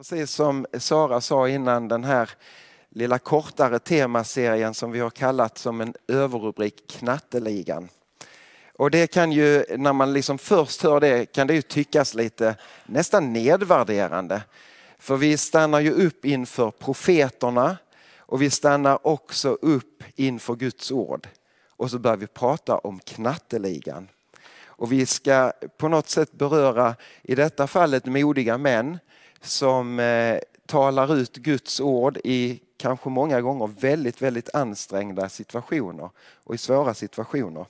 Precis som Sara sa innan, den här lilla kortare temaserien som vi har kallat som en överrubrik Knatteligan. Och det kan ju, när man liksom först hör det, kan det ju tyckas lite nästan nedvärderande. För vi stannar ju upp inför profeterna och vi stannar också upp inför Guds ord. Och så börjar vi prata om knatteligan. Och vi ska på något sätt beröra, i detta fallet modiga män, som eh, talar ut Guds ord i kanske många gånger väldigt, väldigt ansträngda situationer och i svåra situationer.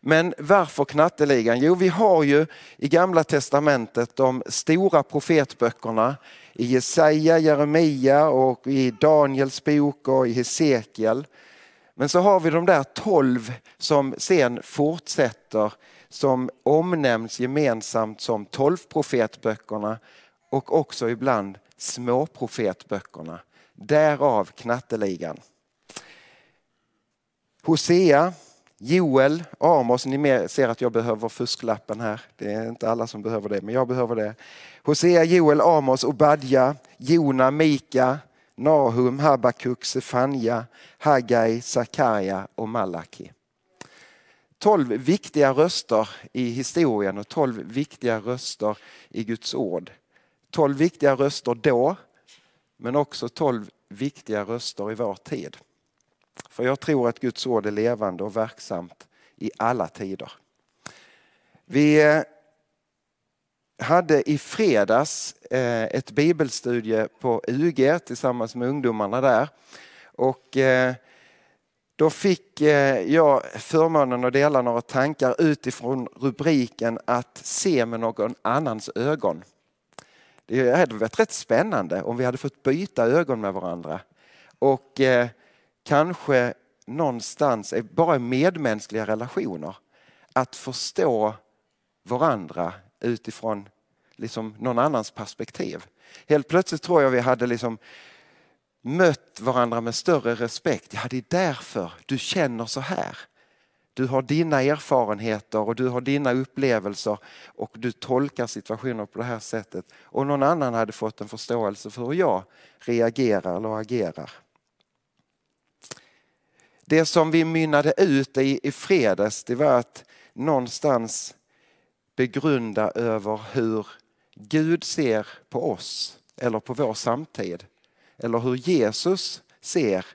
Men varför knatteligan? Jo, vi har ju i Gamla Testamentet de stora profetböckerna i Jesaja, Jeremia och i Daniels bok och i Hesekiel. Men så har vi de där tolv som sen fortsätter som omnämns gemensamt som tolvprofetböckerna och också ibland småprofetböckerna. Därav knatteligan. Hosea, Joel, Amos, ni ser att jag behöver fusklappen här. Det är inte alla som behöver det, men jag behöver det. Hosea, Joel, Amos, Obadja, Jona, Mika, Nahum, Habakuk, Sefania, Hagai, Sakarja och Malaki. Tolv viktiga röster i historien och tolv viktiga röster i Guds ord. Tolv viktiga röster då, men också tolv viktiga röster i vår tid. För jag tror att Guds ord är levande och verksamt i alla tider. Vi eh, hade i fredags eh, ett bibelstudie på UG tillsammans med ungdomarna där. Och eh, då fick jag förmånen att dela några tankar utifrån rubriken att se med någon annans ögon. Det hade varit rätt spännande om vi hade fått byta ögon med varandra. Och eh, kanske någonstans, bara i medmänskliga relationer, att förstå varandra utifrån liksom någon annans perspektiv. Helt plötsligt tror jag vi hade liksom mött varandra med större respekt. Ja, det är därför du känner så här. Du har dina erfarenheter och du har dina upplevelser och du tolkar situationer på det här sättet. Och någon annan hade fått en förståelse för hur jag reagerar eller agerar. Det som vi mynnade ut i, i fredags det var att någonstans begrunda över hur Gud ser på oss eller på vår samtid. Eller hur Jesus ser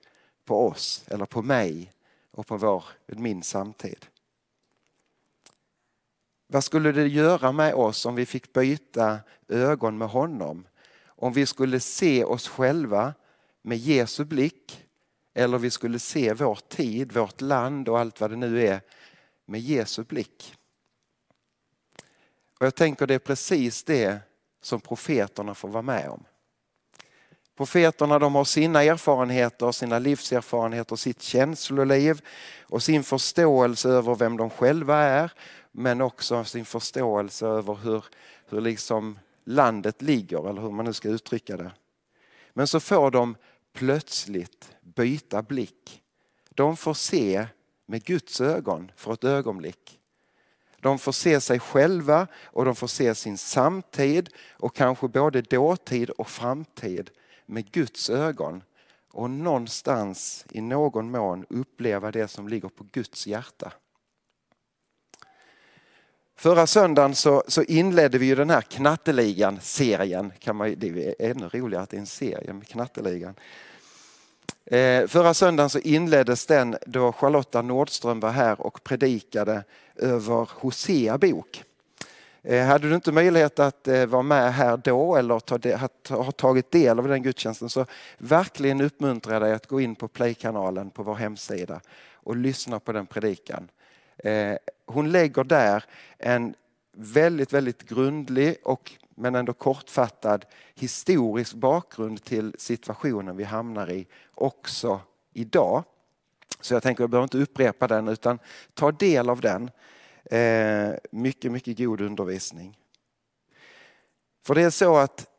på oss eller på mig och på vår, min samtid. Vad skulle det göra med oss om vi fick byta ögon med honom? Om vi skulle se oss själva med Jesu blick eller vi skulle se vår tid, vårt land och allt vad det nu är med Jesu blick. Och Jag tänker det är precis det som profeterna får vara med om. Profeterna de har sina erfarenheter, sina livserfarenheter, sitt känsloliv och sin förståelse över vem de själva är men också sin förståelse över hur, hur liksom landet ligger eller hur man nu ska uttrycka det. Men så får de plötsligt byta blick. De får se med Guds ögon för ett ögonblick. De får se sig själva och de får se sin samtid och kanske både dåtid och framtid med Guds ögon och någonstans i någon mån uppleva det som ligger på Guds hjärta. Förra söndagen så, så inledde vi ju den här knatteligan-serien. Kan man, det är ännu roligare att det är en serie med knatteligan. Eh, förra söndagen så inleddes den då Charlotta Nordström var här och predikade över Hosea bok. Eh, hade du inte möjlighet att eh, vara med här då eller ha tagit del av den gudstjänsten så verkligen uppmuntra dig att gå in på Play-kanalen på vår hemsida och lyssna på den predikan. Eh, hon lägger där en väldigt, väldigt grundlig och men ändå kortfattad historisk bakgrund till situationen vi hamnar i också idag. Så jag tänker jag behöver inte upprepa den utan ta del av den. Eh, mycket, mycket god undervisning. För det är så att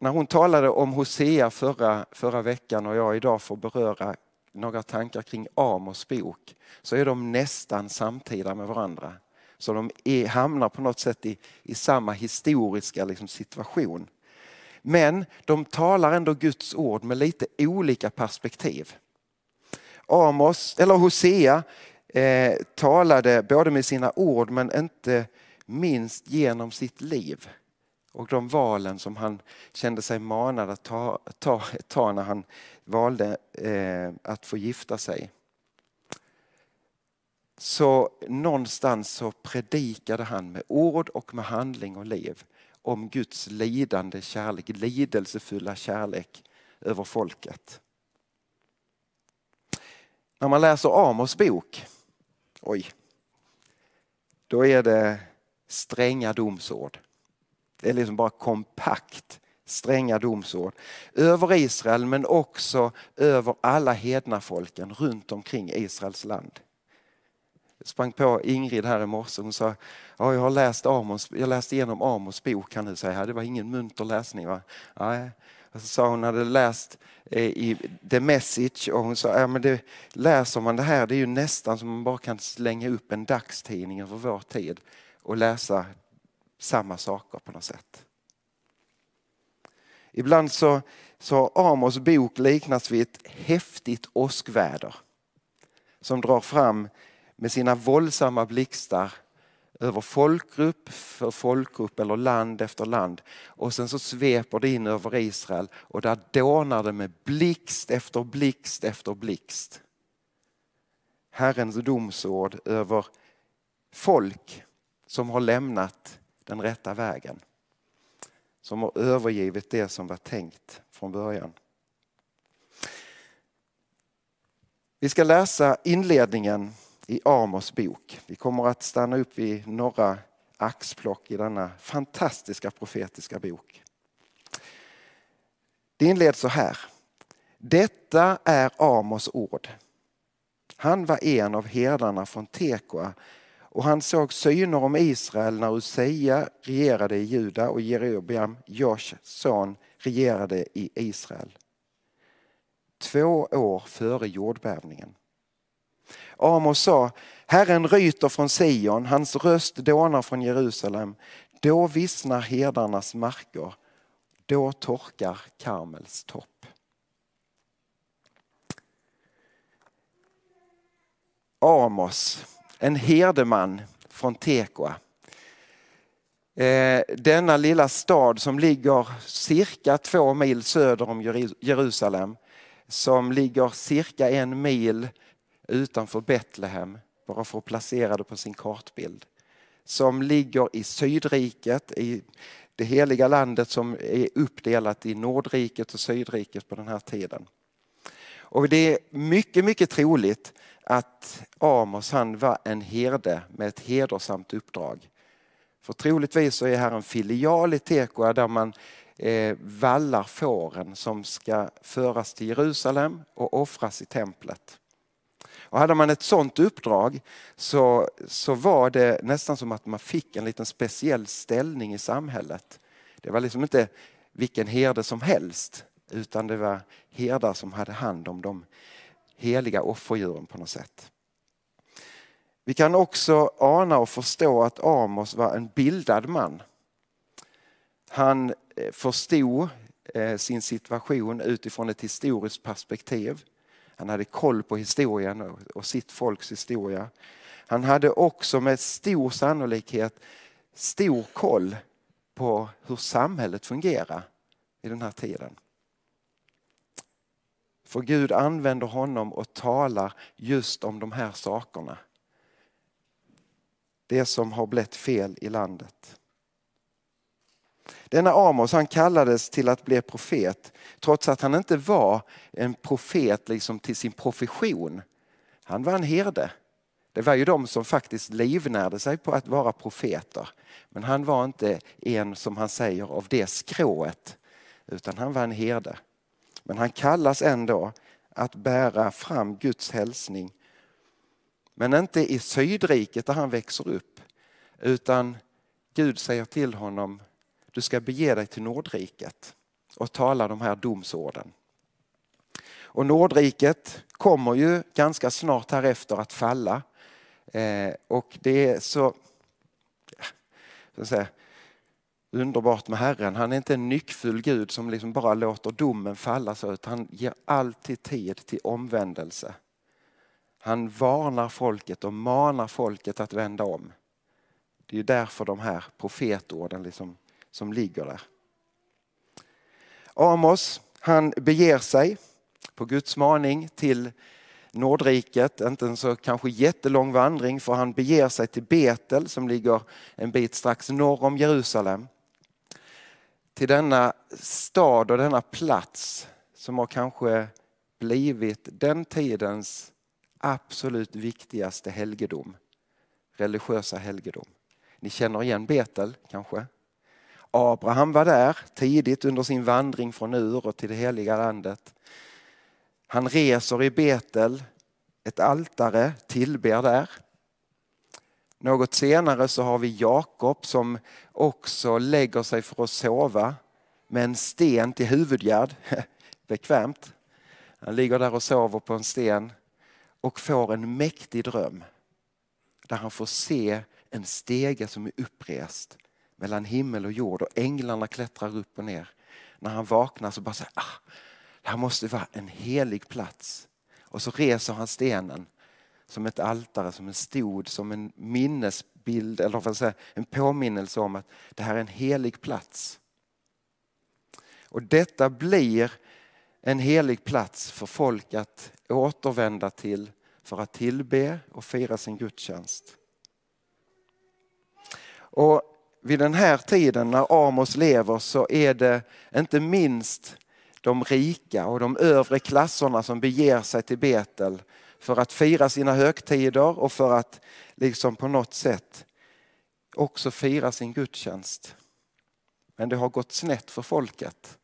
när hon talade om Hosea förra, förra veckan och jag idag får beröra några tankar kring Amos bok så är de nästan samtida med varandra. Så de är, hamnar på något sätt i, i samma historiska liksom, situation. Men de talar ändå Guds ord med lite olika perspektiv. Amos, eller Hosea eh, talade både med sina ord men inte minst genom sitt liv och de valen som han kände sig manad att ta, ta, ta när han valde eh, att få gifta sig. Så någonstans så predikade han med ord och med handling och liv om Guds lidande kärlek, lidelsefulla kärlek över folket. När man läser Amos bok, oj, då är det stränga domsord. Det är liksom bara kompakt stränga domsord över Israel men också över alla hedna folken runt omkring Israels land. Jag sprang på Ingrid här i morse. Hon sa, ja, jag har läst Amos, jag läste igenom Amos bok kan du säga. Det var ingen munter läsning va? Nej. Så sa hon hade läst eh, i The Message och hon sa, ja men det, läser man det här det är ju nästan som man bara kan slänga upp en dagstidning över vår tid och läsa samma saker på något sätt. Ibland så, så har Amos bok liknats vid ett häftigt åskväder som drar fram med sina våldsamma blixtar över folkgrupp för folkgrupp eller land efter land. Och sen så sveper det in över Israel och där dånar det med blixt efter blixt efter blixt. Herrens domsord över folk som har lämnat den rätta vägen. Som har övergivit det som var tänkt från början. Vi ska läsa inledningen i Amos bok. Vi kommer att stanna upp vid några axplock i denna fantastiska profetiska bok. Det inleds så här. Detta är Amos ord. Han var en av herdarna från Tekoa och han såg syner om Israel när Usia regerade i Juda och Jerobeam, Josh son, regerade i Israel. Två år före jordbävningen. Amos sa, Herren ryter från Sion, hans röst dånar från Jerusalem. Då vissnar herdarnas marker, då torkar Karmels topp. Amos, en herdeman från Tekoa. Eh, denna lilla stad som ligger cirka två mil söder om Jerusalem. Som ligger cirka en mil utanför Betlehem, bara för att placera det på sin kartbild. Som ligger i Sydriket, i det heliga landet som är uppdelat i Nordriket och Sydriket på den här tiden. Och det är mycket, mycket troligt att Amos han var en herde med ett hedersamt uppdrag. För troligtvis så är här en filial i Tekoa där man eh, vallar fåren som ska föras till Jerusalem och offras i templet. Och hade man ett sådant uppdrag så, så var det nästan som att man fick en liten speciell ställning i samhället. Det var liksom inte vilken herde som helst utan det var herdar som hade hand om de heliga offerdjuren på något sätt. Vi kan också ana och förstå att Amos var en bildad man. Han eh, förstod eh, sin situation utifrån ett historiskt perspektiv. Han hade koll på historien och sitt folks historia. Han hade också med stor sannolikhet stor koll på hur samhället fungerar i den här tiden. För Gud använder honom och talar just om de här sakerna. Det som har blivit fel i landet. Denna Amos han kallades till att bli profet trots att han inte var en profet liksom till sin profession. Han var en herde. Det var ju de som faktiskt livnärde sig på att vara profeter. Men han var inte en, som han säger, av det skrået, utan han var en herde. Men han kallas ändå att bära fram Guds hälsning. Men inte i Sydriket där han växer upp, utan Gud säger till honom, du ska bege dig till Nordriket och tala de här domsorden. Och Nordriket kommer ju ganska snart härefter att falla. Eh, och det är så, så säga, underbart med Herren. Han är inte en nyckfull Gud som liksom bara låter domen falla så, utan han ger alltid tid till omvändelse. Han varnar folket och manar folket att vända om. Det är därför de här profetorden liksom, som ligger där. Amos, han beger sig på Guds maning till Nordriket, inte en så kanske jättelång vandring för han beger sig till Betel som ligger en bit strax norr om Jerusalem. Till denna stad och denna plats som har kanske blivit den tidens absolut viktigaste helgedom, religiösa helgedom. Ni känner igen Betel kanske? Abraham var där tidigt under sin vandring från Ur och till det heliga landet. Han reser i Betel, ett altare, tillber där. Något senare så har vi Jakob som också lägger sig för att sova med en sten till huvudgärd. Bekvämt. Han ligger där och sover på en sten och får en mäktig dröm där han får se en stege som är upprest mellan himmel och jord och änglarna klättrar upp och ner. När han vaknar så bara säger ah, det här måste vara en helig plats. Och så reser han stenen som ett altare, som en stod, som en minnesbild eller vad säga, en påminnelse om att det här är en helig plats. Och detta blir en helig plats för folk att återvända till för att tillbe och fira sin gudstjänst. Och vid den här tiden när Amos lever så är det inte minst de rika och de övre klasserna som beger sig till Betel för att fira sina högtider och för att liksom på något sätt också fira sin gudstjänst. Men det har gått snett för folket.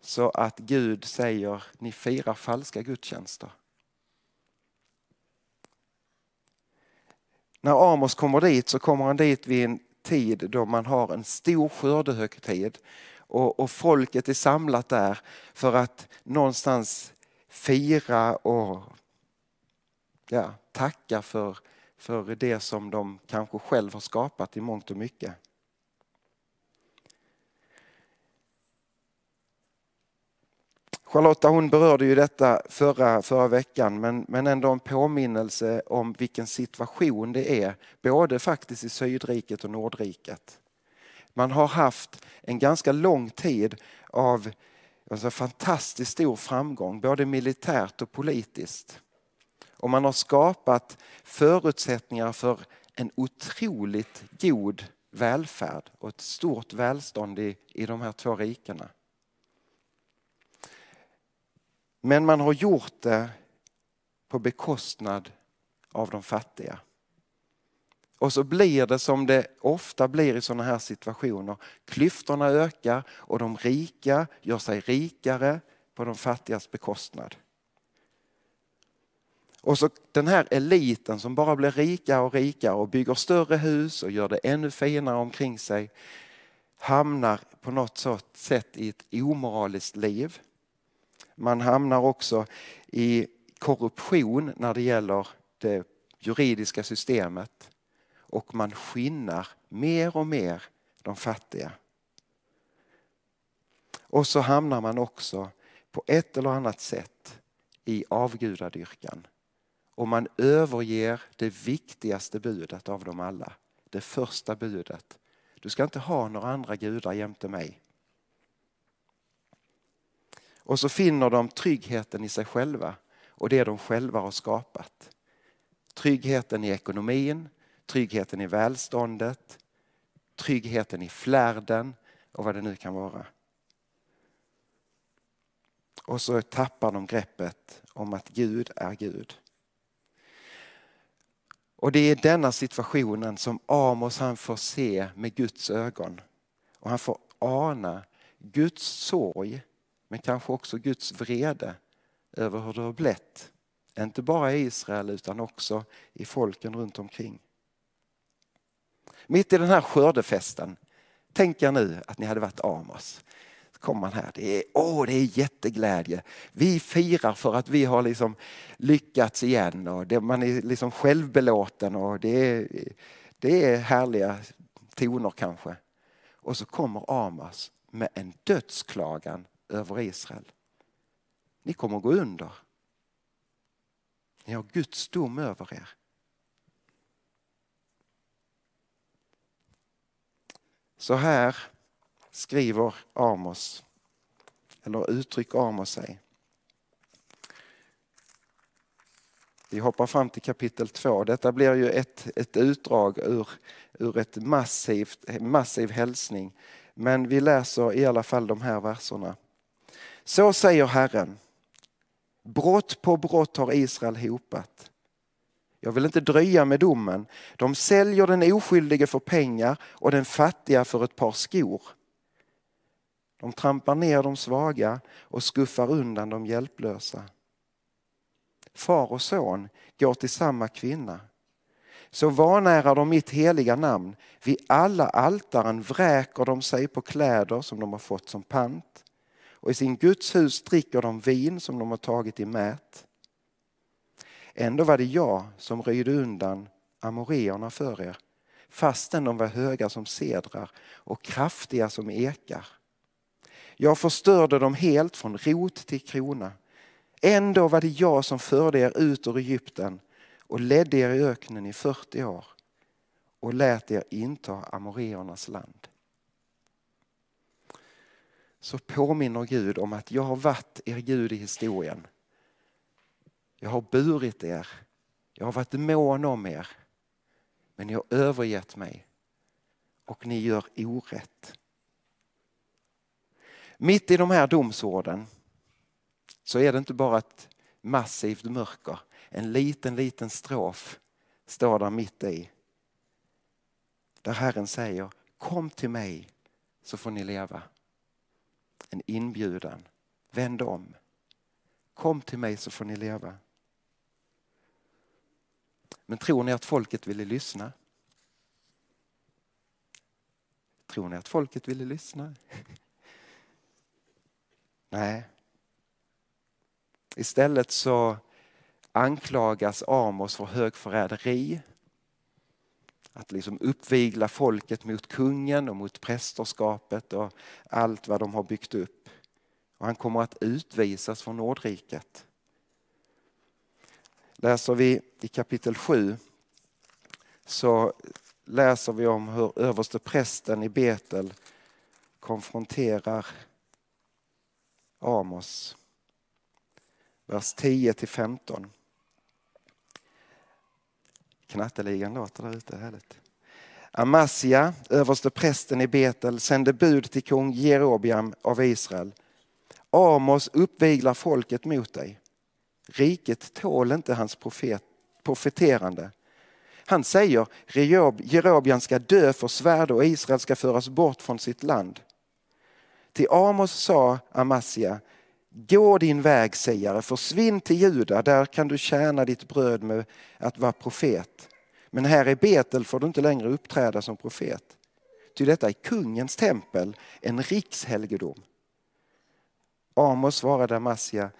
Så att Gud säger, ni firar falska gudstjänster. När Amos kommer dit så kommer han dit vid en tid då man har en stor skördehögtid och, och folket är samlat där för att någonstans fira och ja, tacka för, för det som de kanske själv har skapat i mångt och mycket. Charlotta hon berörde ju detta förra, förra veckan men, men ändå en påminnelse om vilken situation det är både faktiskt i Sydriket och Nordriket. Man har haft en ganska lång tid av alltså, fantastiskt stor framgång både militärt och politiskt. Och man har skapat förutsättningar för en otroligt god välfärd och ett stort välstånd i, i de här två rikena. Men man har gjort det på bekostnad av de fattiga. Och så blir det som det ofta blir i sådana här situationer. Klyftorna ökar och de rika gör sig rikare på de fattigas bekostnad. Och så den här eliten som bara blir rikare och rikare och bygger större hus och gör det ännu finare omkring sig hamnar på något sätt i ett omoraliskt liv man hamnar också i korruption när det gäller det juridiska systemet och man skinnar mer och mer de fattiga. Och så hamnar man också på ett eller annat sätt i avgudadyrkan. Och man överger det viktigaste budet av dem alla. Det första budet. Du ska inte ha några andra gudar jämte mig. Och så finner de tryggheten i sig själva och det de själva har skapat. Tryggheten i ekonomin, tryggheten i välståndet, tryggheten i flärden och vad det nu kan vara. Och så tappar de greppet om att Gud är Gud. Och det är denna situationen som Amos han får se med Guds ögon. Och han får ana Guds sorg men kanske också Guds vrede över hur det har blivit. Inte bara i Israel utan också i folken runt omkring. Mitt i den här skördefesten, tänk er nu att ni hade varit Amos. Så kommer man här, det är, åh, det är jätteglädje. Vi firar för att vi har liksom lyckats igen och det, man är liksom självbelåten och det är, det är härliga toner kanske. Och så kommer Amos med en dödsklagan över Israel. Ni kommer gå under. Ni har Guds dom över er. Så här skriver Amos, eller uttrycker Amos sig. Vi hoppar fram till kapitel 2. Detta blir ju ett, ett utdrag ur, ur ett massivt, massiv hälsning. Men vi läser i alla fall de här verserna. Så säger Herren. Brott på brott har Israel hopat. Jag vill inte dröja med domen. De säljer den oskyldige för pengar och den fattiga för ett par skor. De trampar ner de svaga och skuffar undan de hjälplösa. Far och son går till samma kvinna. Så vanärar de mitt heliga namn. Vid alla altaren vräker de sig på kläder som de har fått som pant. Och i sin Guds hus dricker de vin som de har tagit i mät. Ändå var det jag som röjde undan amoreerna för er, fastän de var höga som cedrar och kraftiga som ekar. Jag förstörde dem helt från rot till krona. Ändå var det jag som förde er ut ur Egypten och ledde er i öknen i 40 år och lät er inta amoreernas land. Så påminner Gud om att jag har varit er Gud i historien. Jag har burit er. Jag har varit mån om er. Men ni har övergett mig och ni gör orätt. Mitt i de här domsorden så är det inte bara ett massivt mörker. En liten, liten strof står där mitt i. Där Herren säger kom till mig så får ni leva. En inbjudan. Vänd om. Kom till mig så får ni leva. Men tror ni att folket ville lyssna? Tror ni att folket ville lyssna? Nej. Istället så anklagas Amos för högförräderi. Att liksom uppvigla folket mot kungen och mot prästerskapet och allt vad de har byggt upp. Och han kommer att utvisas från Nordriket. Läser vi i kapitel 7 så läser vi om hur överste prästen i Betel konfronterar Amos. Vers 10 till 15. Knatteligan låter där ute, härligt. Amasia, överste prästen i Betel, sände bud till kung Jerobiam av Israel. Amos uppviglar folket mot dig. Riket tål inte hans profet, profeterande. Han säger Jerobiam ska dö för svärd och Israel ska föras bort från sitt land. Till Amos sa Amasia, gå din väg sägare, försvinn till Juda, där kan du tjäna ditt bröd med att vara profet. Men här i Betel får du inte längre uppträda som profet. Ty detta är kungens tempel, en rikshelgedom. Amos svarade Amasia,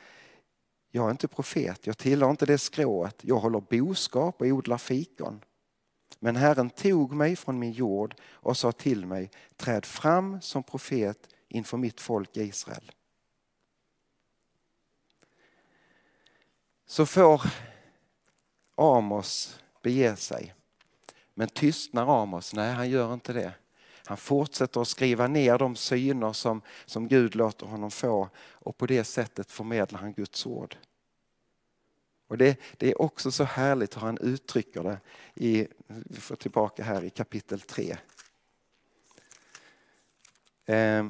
jag är inte profet, jag tillhör inte det skrået, jag håller boskap och odlar fikon. Men Herren tog mig från min jord och sa till mig, träd fram som profet inför mitt folk Israel. Så får Amos bege sig. Men tystnar Amos? Nej, han gör inte det. Han fortsätter att skriva ner de syner som, som Gud låter honom få och på det sättet förmedlar han Guds ord. Och det, det är också så härligt hur han uttrycker det. I, vi får tillbaka här i kapitel 3. Eh,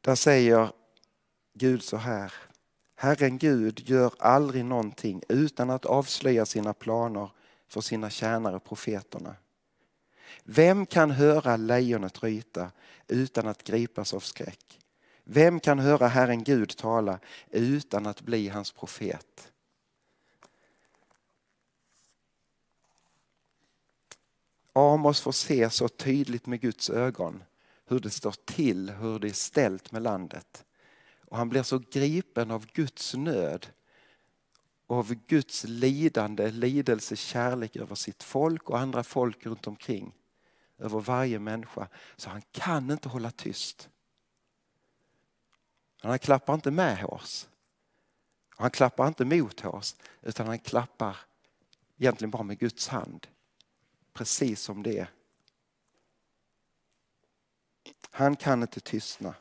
där säger Gud så här. Herren Gud gör aldrig någonting utan att avslöja sina planer för sina tjänare profeterna. Vem kan höra lejonet ryta utan att gripas av skräck? Vem kan höra Herren Gud tala utan att bli hans profet? Amos får se så tydligt med Guds ögon hur det står till, hur det är ställt med landet. Och han blir så gripen av Guds nöd, och av Guds lidande, lidelse, kärlek över sitt folk och andra folk runt omkring. Över varje människa. Så han kan inte hålla tyst. Han klappar inte med oss. Han klappar inte mot oss utan han klappar egentligen bara med Guds hand. Precis som det är. Han kan inte tystna.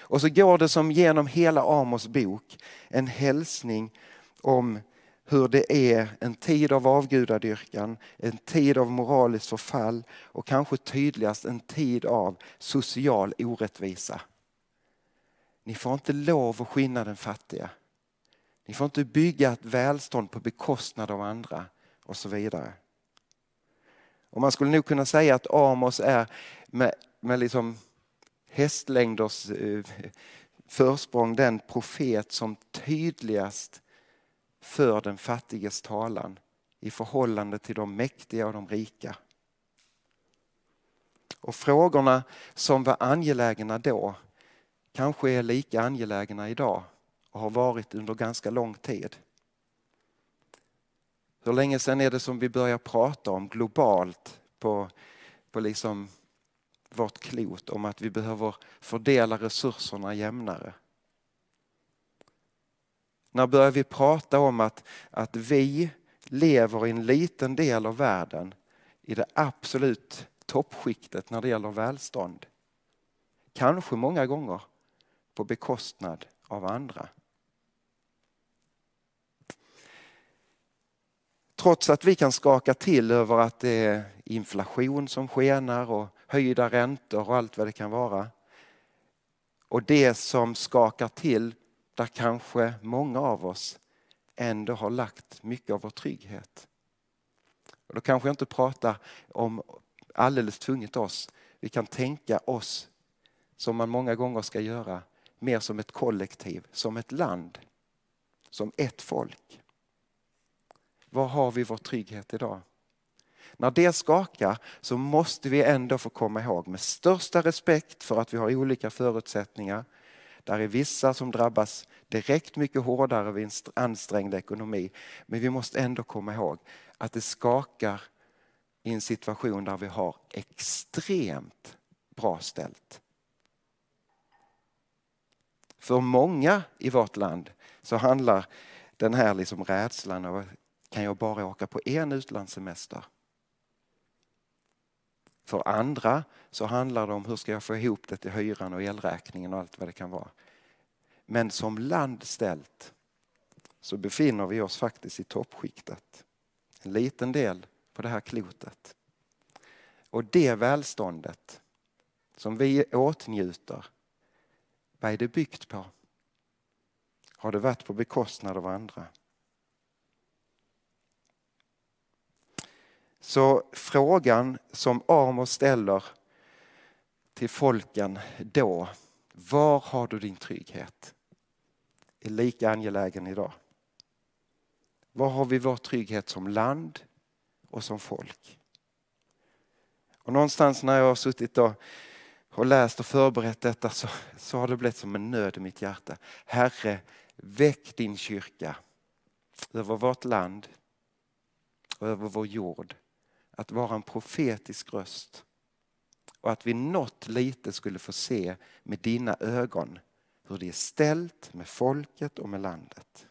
Och så går det som genom hela Amos bok en hälsning om hur det är en tid av avgudadyrkan, en tid av moraliskt förfall och kanske tydligast en tid av social orättvisa. Ni får inte lov att skinna den fattiga. Ni får inte bygga ett välstånd på bekostnad av andra och så vidare. Och man skulle nog kunna säga att Amos är med, med liksom hästlängders eh, försprång den profet som tydligast för den fattiges talan i förhållande till de mäktiga och de rika. Och frågorna som var angelägna då kanske är lika angelägna idag och har varit under ganska lång tid. Hur länge sedan är det som vi börjar prata om globalt på, på liksom vårt klot om att vi behöver fördela resurserna jämnare? När börjar vi prata om att, att vi lever i en liten del av världen i det absolut toppskiktet när det gäller välstånd? Kanske många gånger på bekostnad av andra. Trots att vi kan skaka till över att det är inflation som skenar och höjda räntor och allt vad det kan vara. Och det som skakar till där kanske många av oss ändå har lagt mycket av vår trygghet. Och då kanske jag inte pratar om alldeles tvunget oss. Vi kan tänka oss som man många gånger ska göra mer som ett kollektiv, som ett land, som ett folk. Var har vi vår trygghet idag? När det skakar så måste vi ändå få komma ihåg med största respekt för att vi har olika förutsättningar. Där är vissa som drabbas direkt mycket hårdare vid en ansträngd ekonomi. Men vi måste ändå komma ihåg att det skakar i en situation där vi har extremt bra ställt. För många i vårt land så handlar den här liksom rädslan av kan jag bara åka på en utlandssemester? För andra så handlar det om hur ska jag få ihop det till hyran och elräkningen och allt vad det kan vara. Men som land ställt så befinner vi oss faktiskt i toppskiktet. En liten del på det här klotet. Och det välståndet som vi åtnjuter vad är det byggt på? Har det varit på bekostnad av andra? Så frågan som Amos ställer till folken då, var har du din trygghet? Är lika angelägen idag. Var har vi vår trygghet som land och som folk? Och någonstans när jag har suttit och och läst och förberett detta så, så har det blivit som en nöd i mitt hjärta. Herre, väck din kyrka över vårt land och över vår jord. Att vara en profetisk röst och att vi något lite skulle få se med dina ögon hur det är ställt med folket och med landet.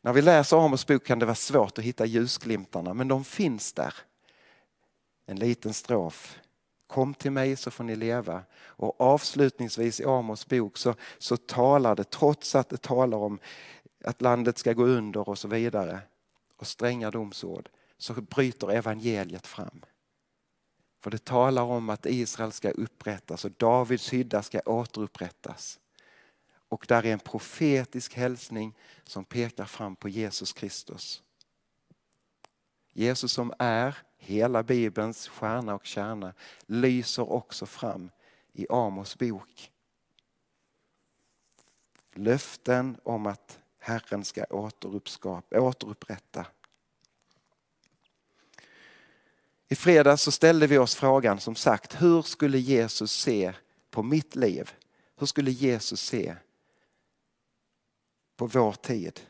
När vi läser Amos bok kan det vara svårt att hitta ljusglimtarna men de finns där en liten strof. Kom till mig så får ni leva. Och avslutningsvis i Amos bok så, så talar det, trots att det talar om att landet ska gå under och så vidare och stränga domsord, så bryter evangeliet fram. För det talar om att Israel ska upprättas och Davids hydda ska återupprättas. Och där är en profetisk hälsning som pekar fram på Jesus Kristus. Jesus som är hela Bibelns stjärna och kärna lyser också fram i Amos bok. Löften om att Herren ska återupprätta. I fredags så ställde vi oss frågan som sagt, hur skulle Jesus se på mitt liv? Hur skulle Jesus se på vår tid?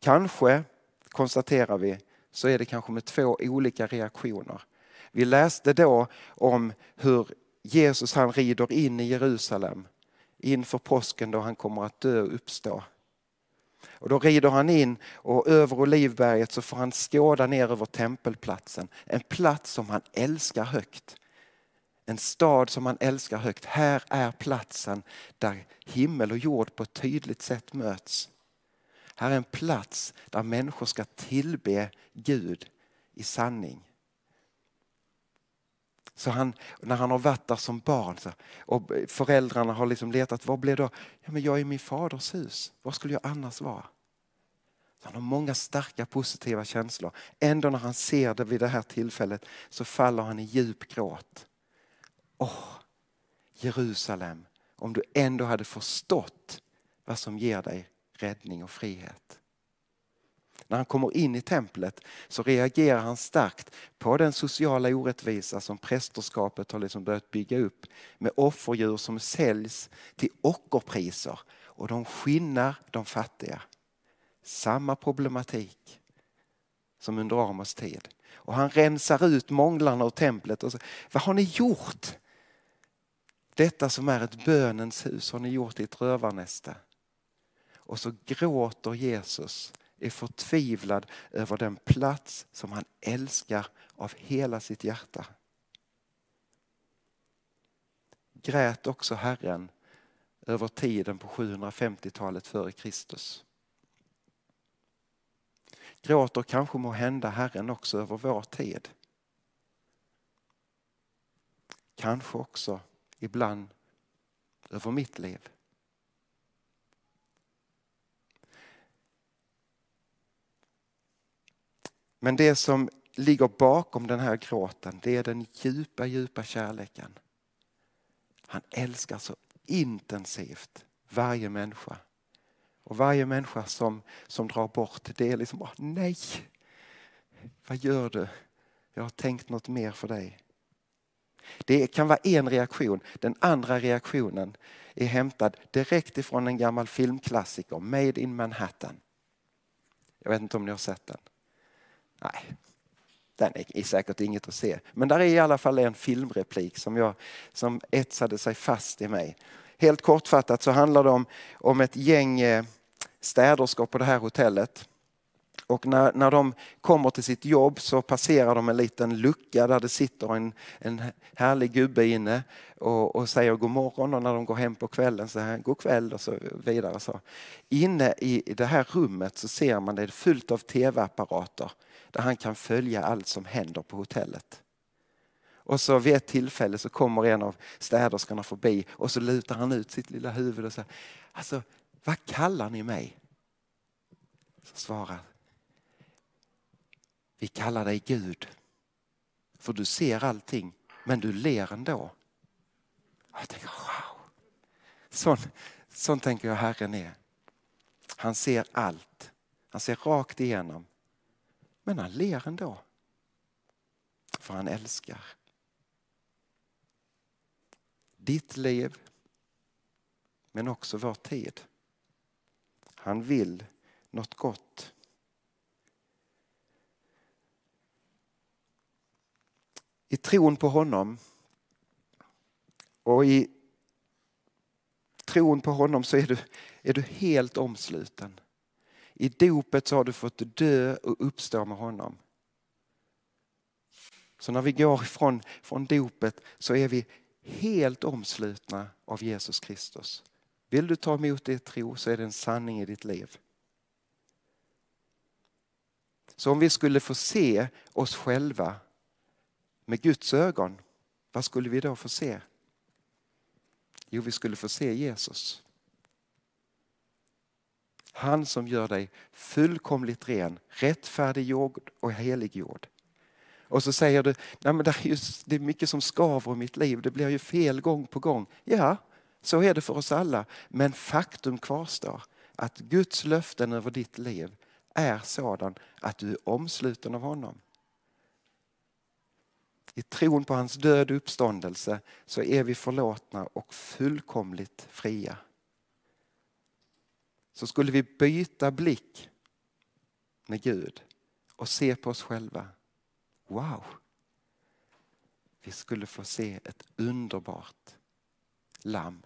Kanske, konstaterar vi, så är det kanske med två olika reaktioner. Vi läste då om hur Jesus han rider in i Jerusalem inför påsken då han kommer att dö och uppstå. Och då rider han in och över Olivberget så får han skåda ner över tempelplatsen. En plats som han älskar högt. En stad som han älskar högt. Här är platsen där himmel och jord på ett tydligt sätt möts. Här är en plats där människor ska tillbe Gud i sanning. Så han, när han har varit där som barn så, och föräldrarna har liksom letat, vad blev då? Ja, men jag är i min faders hus, var skulle jag annars vara? Så han har många starka positiva känslor. Ändå när han ser det vid det här tillfället så faller han i djup gråt. Åh, Jerusalem, om du ändå hade förstått vad som ger dig räddning och frihet. När han kommer in i templet så reagerar han starkt på den sociala orättvisa som prästerskapet har liksom börjat bygga upp med offerdjur som säljs till ockerpriser och de skinnar de fattiga. Samma problematik som under Amos tid. Och han rensar ut månglarna ur templet. Och säger, Vad har ni gjort? Detta som är ett bönens hus har ni gjort i ett rövarnäste. Och så gråter Jesus är förtvivlad över den plats som han älskar av hela sitt hjärta. Grät också Herren över tiden på 750-talet före Kristus. Gråter kanske må hända Herren också över vår tid. Kanske också ibland över mitt liv. Men det som ligger bakom den här gråten det är den djupa, djupa kärleken. Han älskar så intensivt varje människa. Och varje människa som, som drar bort det är liksom bara nej. Vad gör du? Jag har tänkt något mer för dig. Det kan vara en reaktion. Den andra reaktionen är hämtad direkt ifrån en gammal filmklassiker, Made in Manhattan. Jag vet inte om ni har sett den. Nej, den är säkert inget att se. Men där är i alla fall en filmreplik som, jag, som etsade sig fast i mig. Helt kortfattat så handlar det om, om ett gäng eh, städerskor på det här hotellet. Och när, när de kommer till sitt jobb så passerar de en liten lucka där det sitter en, en härlig gubbe inne och, och säger god morgon och när de går hem på kvällen så här god kväll och så vidare. Så. Inne i det här rummet så ser man det är fullt av tv-apparater där han kan följa allt som händer på hotellet. Och så vid ett tillfälle så kommer en av städerskorna förbi och så lutar han ut sitt lilla huvud och säger Alltså, vad kallar ni mig? Så svarar Vi kallar dig Gud. För du ser allting, men du ler ändå. Jag tänker wow. Sån, sån tänker jag Herren är. Han ser allt. Han ser rakt igenom. Men han ler ändå. För han älskar. Ditt liv, men också vår tid. Han vill något gott. I tron på honom och i tron på honom så är du, är du helt omsluten. I dopet så har du fått dö och uppstå med honom. Så när vi går ifrån från dopet så är vi helt omslutna av Jesus Kristus. Vill du ta emot det tro så är det en sanning i ditt liv. Så om vi skulle få se oss själva med Guds ögon, vad skulle vi då få se? Jo, vi skulle få se Jesus. Han som gör dig fullkomligt ren, rättfärdiggjord och heliggjord. Och så säger du, Nej, men det, är just, det är mycket som skaver i mitt liv, det blir ju fel gång på gång. Ja, så är det för oss alla. Men faktum kvarstår att Guds löften över ditt liv är sådan att du är omsluten av honom. I tron på hans död och uppståndelse så är vi förlåtna och fullkomligt fria. Så skulle vi byta blick med Gud och se på oss själva. Wow! Vi skulle få se ett underbart lamm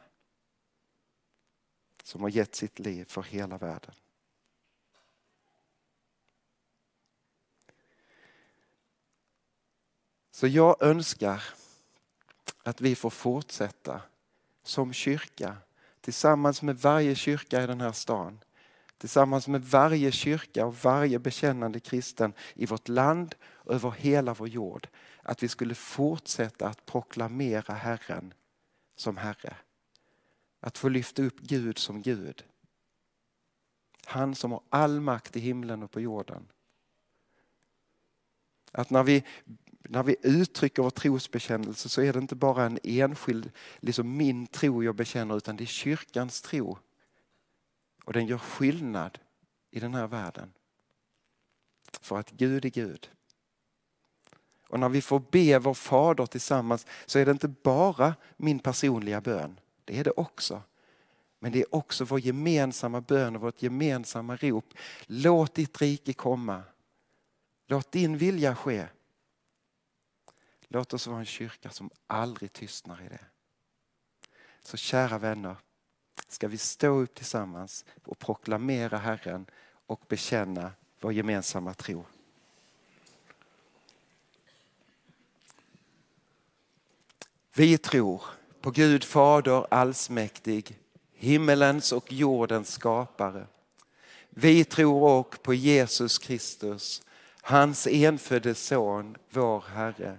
som har gett sitt liv för hela världen. Så jag önskar att vi får fortsätta som kyrka tillsammans med varje kyrka i den här stan. Tillsammans med varje kyrka och varje bekännande kristen i vårt land och över hela vår jord. Att vi skulle fortsätta att proklamera Herren som Herre. Att få lyfta upp Gud som Gud. Han som har all makt i himlen och på jorden. Att när vi när vi uttrycker vår trosbekännelse så är det inte bara en enskild, liksom min tro jag bekänner, utan det är kyrkans tro. Och den gör skillnad i den här världen. För att Gud är Gud. Och när vi får be vår Fader tillsammans så är det inte bara min personliga bön. Det är det också. Men det är också vår gemensamma bön och vårt gemensamma rop. Låt ditt rike komma. Låt din vilja ske Låt oss vara en kyrka som aldrig tystnar i det. Så kära vänner, ska vi stå upp tillsammans och proklamera Herren och bekänna vår gemensamma tro. Vi tror på Gud Fader allsmäktig, himmelens och jordens skapare. Vi tror också på Jesus Kristus, hans enfödde son, vår Herre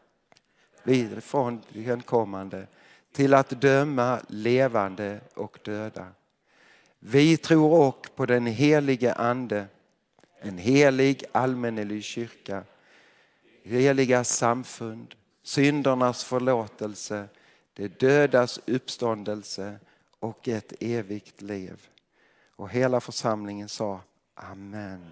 från den kommande till att döma levande och döda. Vi tror också på den helige Ande, en helig allmännelig kyrka, heliga samfund, syndernas förlåtelse, det dödas uppståndelse och ett evigt liv. Och hela församlingen sa Amen.